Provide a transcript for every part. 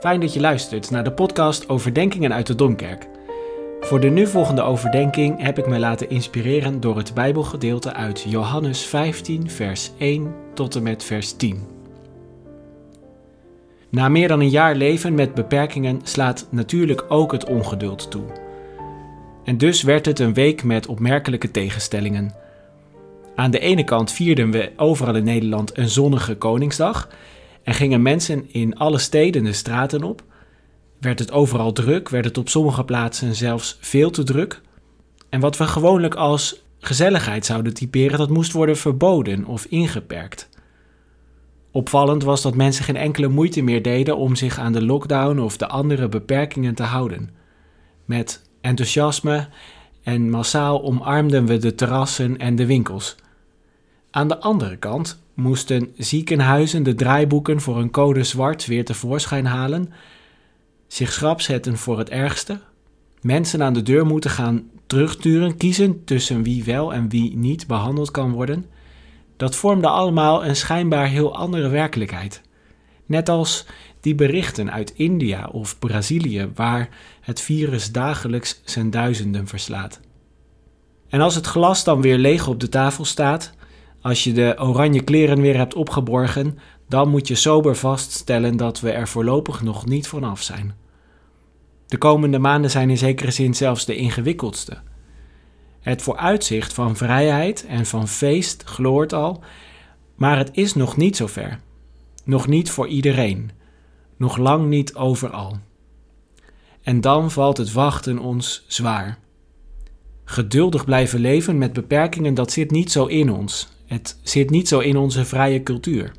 Fijn dat je luistert naar de podcast Overdenkingen uit de Domkerk. Voor de nu volgende overdenking heb ik me laten inspireren door het Bijbelgedeelte uit Johannes 15, vers 1 tot en met vers 10. Na meer dan een jaar leven met beperkingen slaat natuurlijk ook het ongeduld toe. En dus werd het een week met opmerkelijke tegenstellingen. Aan de ene kant vierden we overal in Nederland een zonnige Koningsdag en gingen mensen in alle steden de straten op. Werd het overal druk, werd het op sommige plaatsen zelfs veel te druk. En wat we gewoonlijk als gezelligheid zouden typeren, dat moest worden verboden of ingeperkt. Opvallend was dat mensen geen enkele moeite meer deden om zich aan de lockdown of de andere beperkingen te houden. Met enthousiasme en massaal omarmden we de terrassen en de winkels. Aan de andere kant moesten ziekenhuizen de draaiboeken voor een code zwart weer tevoorschijn halen, zich schrap zetten voor het ergste, mensen aan de deur moeten gaan terugsturen, kiezen tussen wie wel en wie niet behandeld kan worden. Dat vormde allemaal een schijnbaar heel andere werkelijkheid. Net als die berichten uit India of Brazilië, waar het virus dagelijks zijn duizenden verslaat. En als het glas dan weer leeg op de tafel staat, als je de oranje kleren weer hebt opgeborgen, dan moet je sober vaststellen dat we er voorlopig nog niet vanaf zijn. De komende maanden zijn in zekere zin zelfs de ingewikkeldste. Het vooruitzicht van vrijheid en van feest gloort al, maar het is nog niet zover. Nog niet voor iedereen. Nog lang niet overal. En dan valt het wachten ons zwaar. Geduldig blijven leven met beperkingen, dat zit niet zo in ons. Het zit niet zo in onze vrije cultuur.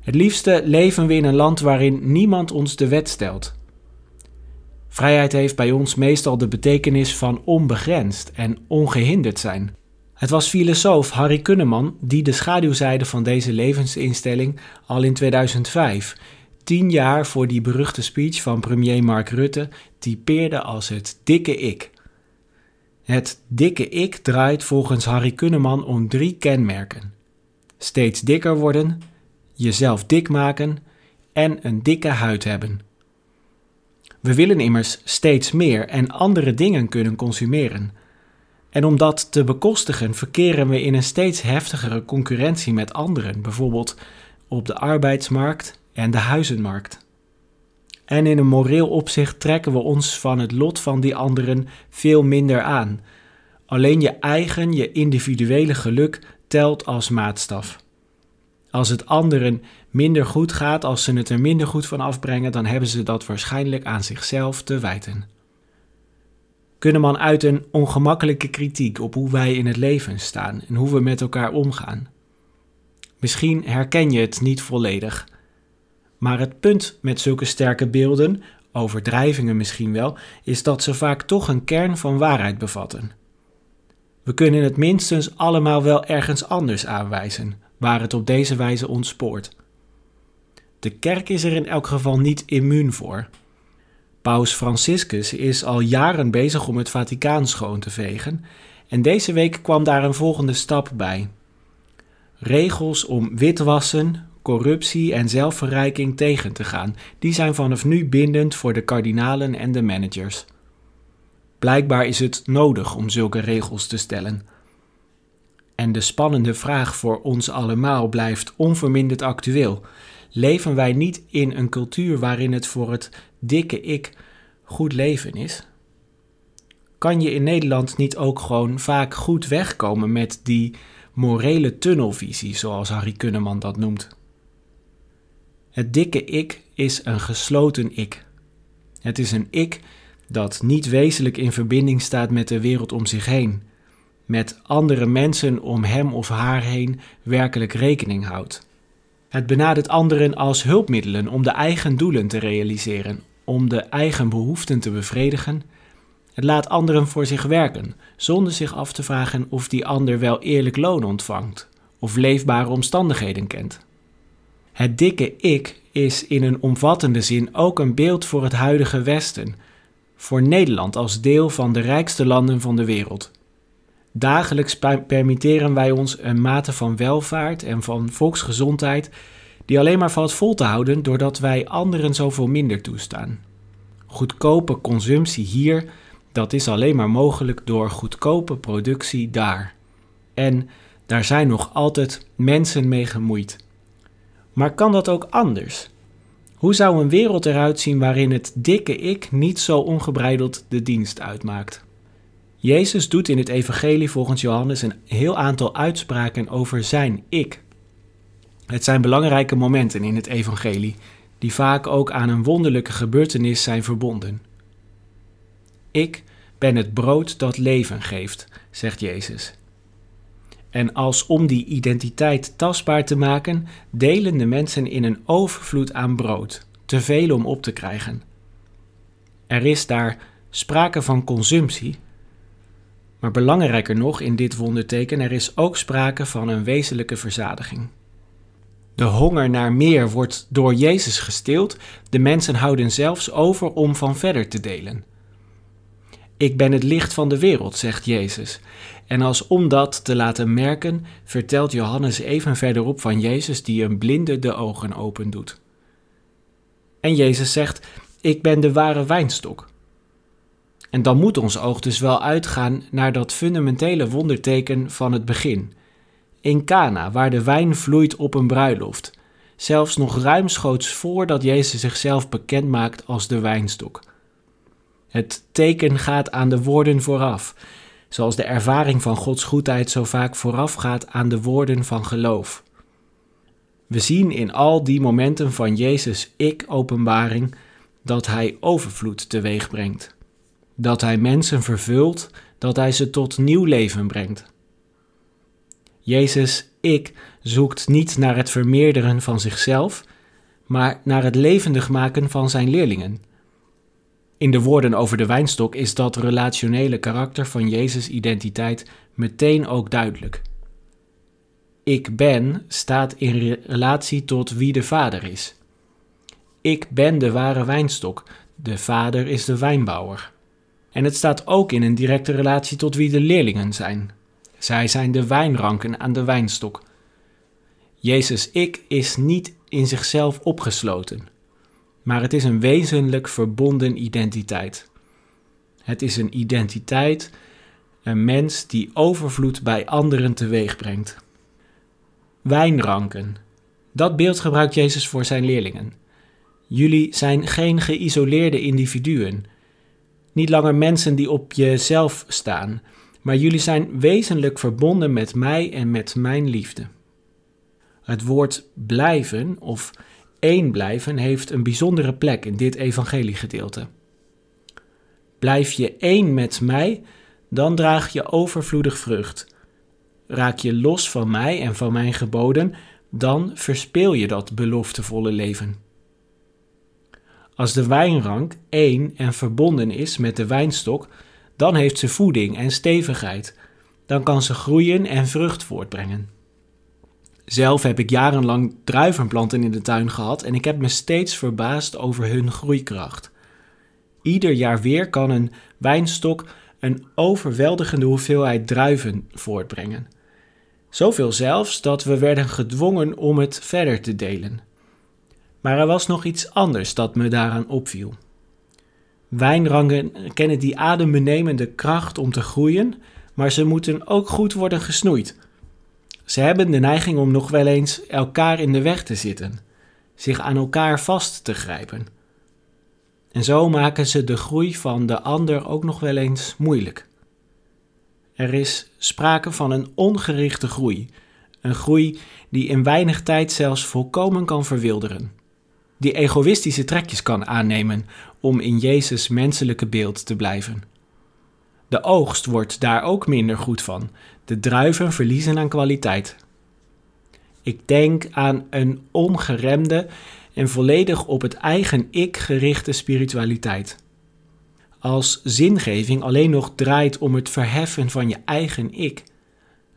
Het liefste leven we in een land waarin niemand ons de wet stelt. Vrijheid heeft bij ons meestal de betekenis van onbegrensd en ongehinderd zijn. Het was filosoof Harry Kunneman die de schaduwzijde van deze levensinstelling al in 2005, tien jaar voor die beruchte speech van premier Mark Rutte, typeerde als het dikke ik. Het dikke ik draait volgens Harry Kunneman om drie kenmerken: steeds dikker worden, jezelf dik maken en een dikke huid hebben. We willen immers steeds meer en andere dingen kunnen consumeren. En om dat te bekostigen verkeren we in een steeds heftigere concurrentie met anderen, bijvoorbeeld op de arbeidsmarkt en de huizenmarkt. En in een moreel opzicht trekken we ons van het lot van die anderen veel minder aan. Alleen je eigen, je individuele geluk telt als maatstaf. Als het anderen minder goed gaat, als ze het er minder goed van afbrengen, dan hebben ze dat waarschijnlijk aan zichzelf te wijten. Kunneman uit een ongemakkelijke kritiek op hoe wij in het leven staan en hoe we met elkaar omgaan. Misschien herken je het niet volledig, maar het punt met zulke sterke beelden, overdrijvingen misschien wel, is dat ze vaak toch een kern van waarheid bevatten. We kunnen het minstens allemaal wel ergens anders aanwijzen, waar het op deze wijze ontspoort. De kerk is er in elk geval niet immuun voor. Paus Franciscus is al jaren bezig om het Vaticaan schoon te vegen, en deze week kwam daar een volgende stap bij. Regels om witwassen, corruptie en zelfverrijking tegen te gaan, die zijn vanaf nu bindend voor de kardinalen en de managers. Blijkbaar is het nodig om zulke regels te stellen. En de spannende vraag voor ons allemaal blijft onverminderd actueel. Leven wij niet in een cultuur waarin het voor het dikke ik goed leven is? Kan je in Nederland niet ook gewoon vaak goed wegkomen met die morele tunnelvisie, zoals Harry Kunneman dat noemt? Het dikke ik is een gesloten ik. Het is een ik dat niet wezenlijk in verbinding staat met de wereld om zich heen, met andere mensen om hem of haar heen werkelijk rekening houdt. Het benadert anderen als hulpmiddelen om de eigen doelen te realiseren, om de eigen behoeften te bevredigen. Het laat anderen voor zich werken, zonder zich af te vragen of die ander wel eerlijk loon ontvangt of leefbare omstandigheden kent. Het dikke ik is in een omvattende zin ook een beeld voor het huidige Westen, voor Nederland als deel van de rijkste landen van de wereld. Dagelijks permitteren wij ons een mate van welvaart en van volksgezondheid die alleen maar valt vol te houden doordat wij anderen zoveel minder toestaan. Goedkope consumptie hier, dat is alleen maar mogelijk door goedkope productie daar. En daar zijn nog altijd mensen mee gemoeid. Maar kan dat ook anders? Hoe zou een wereld eruit zien waarin het dikke ik niet zo ongebreideld de dienst uitmaakt? Jezus doet in het evangelie volgens Johannes een heel aantal uitspraken over zijn ik. Het zijn belangrijke momenten in het evangelie, die vaak ook aan een wonderlijke gebeurtenis zijn verbonden. Ik ben het brood dat leven geeft, zegt Jezus. En als om die identiteit tastbaar te maken, delen de mensen in een overvloed aan brood, te veel om op te krijgen. Er is daar sprake van consumptie, maar belangrijker nog in dit wonderteken, er is ook sprake van een wezenlijke verzadiging. De honger naar meer wordt door Jezus gestild, de mensen houden zelfs over om van verder te delen. Ik ben het licht van de wereld, zegt Jezus. En als om dat te laten merken, vertelt Johannes even verderop van Jezus die een blinde de ogen opendoet. En Jezus zegt: Ik ben de ware wijnstok. En dan moet ons oog dus wel uitgaan naar dat fundamentele wonderteken van het begin. In Cana, waar de wijn vloeit op een bruiloft, zelfs nog ruimschoots voordat Jezus zichzelf bekend maakt als de wijnstok. Het teken gaat aan de woorden vooraf, zoals de ervaring van Gods goedheid zo vaak voorafgaat aan de woorden van geloof. We zien in al die momenten van Jezus' ik-openbaring dat Hij overvloed teweeg brengt dat hij mensen vervult, dat hij ze tot nieuw leven brengt. Jezus, ik, zoekt niet naar het vermeerderen van zichzelf, maar naar het levendig maken van zijn leerlingen. In de woorden over de wijnstok is dat relationele karakter van Jezus' identiteit meteen ook duidelijk. Ik ben staat in relatie tot wie de Vader is. Ik ben de ware wijnstok, de Vader is de wijnbouwer. En het staat ook in een directe relatie tot wie de leerlingen zijn. Zij zijn de wijnranken aan de wijnstok. Jezus ik is niet in zichzelf opgesloten, maar het is een wezenlijk verbonden identiteit. Het is een identiteit, een mens die overvloed bij anderen teweeg brengt. Wijnranken. Dat beeld gebruikt Jezus voor zijn leerlingen. Jullie zijn geen geïsoleerde individuen niet langer mensen die op jezelf staan, maar jullie zijn wezenlijk verbonden met mij en met mijn liefde. Het woord blijven of één blijven heeft een bijzondere plek in dit evangeliegedeelte. Blijf je één met mij, dan draag je overvloedig vrucht. Raak je los van mij en van mijn geboden, dan verspeel je dat beloftevolle leven. Als de wijnrank één en verbonden is met de wijnstok, dan heeft ze voeding en stevigheid. Dan kan ze groeien en vrucht voortbrengen. Zelf heb ik jarenlang druivenplanten in de tuin gehad en ik heb me steeds verbaasd over hun groeikracht. Ieder jaar weer kan een wijnstok een overweldigende hoeveelheid druiven voortbrengen. Zoveel zelfs dat we werden gedwongen om het verder te delen. Maar er was nog iets anders dat me daaraan opviel. Wijnrangen kennen die adembenemende kracht om te groeien, maar ze moeten ook goed worden gesnoeid. Ze hebben de neiging om nog wel eens elkaar in de weg te zitten, zich aan elkaar vast te grijpen. En zo maken ze de groei van de ander ook nog wel eens moeilijk. Er is sprake van een ongerichte groei, een groei die in weinig tijd zelfs volkomen kan verwilderen die egoïstische trekjes kan aannemen om in Jezus menselijke beeld te blijven. De oogst wordt daar ook minder goed van. De druiven verliezen aan kwaliteit. Ik denk aan een ongeremde en volledig op het eigen ik gerichte spiritualiteit. Als zingeving alleen nog draait om het verheffen van je eigen ik,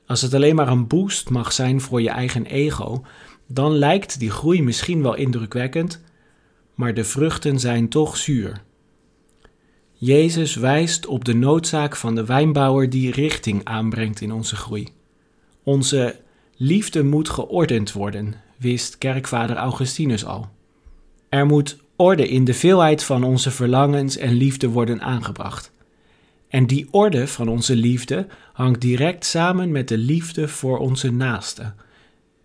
als het alleen maar een boost mag zijn voor je eigen ego, dan lijkt die groei misschien wel indrukwekkend, maar de vruchten zijn toch zuur. Jezus wijst op de noodzaak van de wijnbouwer die richting aanbrengt in onze groei. Onze liefde moet geordend worden, wist kerkvader Augustinus al. Er moet orde in de veelheid van onze verlangens en liefde worden aangebracht. En die orde van onze liefde hangt direct samen met de liefde voor onze naaste.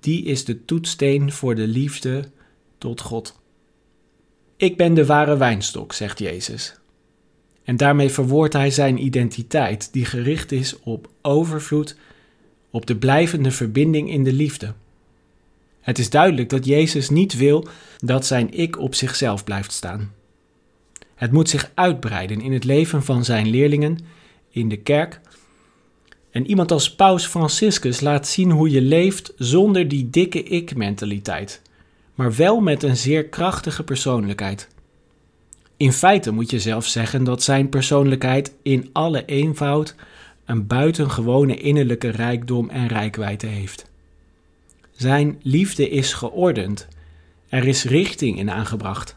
Die is de toetsteen voor de liefde tot God. Ik ben de ware wijnstok, zegt Jezus. En daarmee verwoordt hij zijn identiteit, die gericht is op overvloed, op de blijvende verbinding in de liefde. Het is duidelijk dat Jezus niet wil dat zijn ik op zichzelf blijft staan. Het moet zich uitbreiden in het leven van zijn leerlingen, in de kerk. En iemand als Paus Franciscus laat zien hoe je leeft zonder die dikke ik-mentaliteit, maar wel met een zeer krachtige persoonlijkheid. In feite moet je zelf zeggen dat zijn persoonlijkheid in alle eenvoud een buitengewone innerlijke rijkdom en rijkwijde heeft. Zijn liefde is geordend. Er is richting in aangebracht.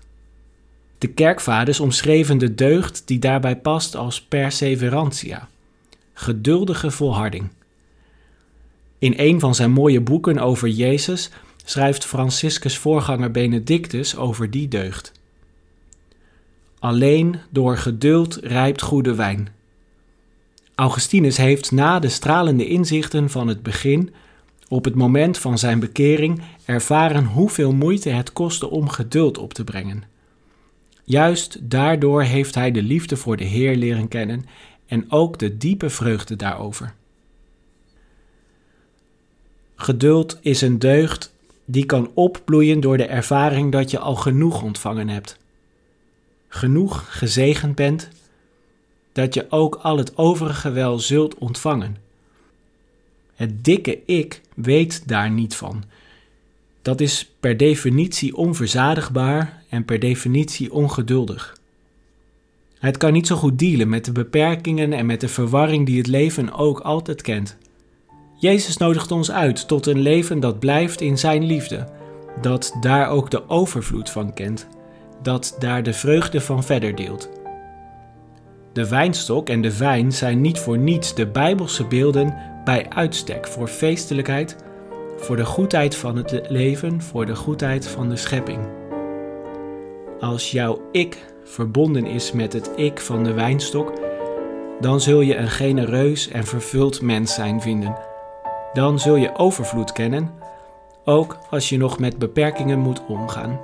De kerkvaders omschreven de deugd die daarbij past als perseverantia, geduldige volharding. In een van zijn mooie boeken over Jezus schrijft Franciscus voorganger Benedictus over die deugd. Alleen door geduld rijpt goede wijn. Augustinus heeft na de stralende inzichten van het begin op het moment van zijn bekering ervaren hoeveel moeite het kostte om geduld op te brengen. Juist daardoor heeft hij de liefde voor de Heer leren kennen en ook de diepe vreugde daarover. Geduld is een deugd die kan opbloeien door de ervaring dat je al genoeg ontvangen hebt. Genoeg gezegend bent, dat je ook al het overige wel zult ontvangen. Het dikke ik weet daar niet van. Dat is per definitie onverzadigbaar en per definitie ongeduldig. Het kan niet zo goed dealen met de beperkingen en met de verwarring die het leven ook altijd kent. Jezus nodigt ons uit tot een leven dat blijft in Zijn liefde, dat daar ook de overvloed van kent, dat daar de vreugde van verder deelt. De wijnstok en de wijn zijn niet voor niets de Bijbelse beelden bij uitstek voor feestelijkheid, voor de goedheid van het leven, voor de goedheid van de schepping. Als jouw ik verbonden is met het ik van de wijnstok, dan zul je een genereus en vervuld mens zijn vinden. Dan zul je overvloed kennen, ook als je nog met beperkingen moet omgaan.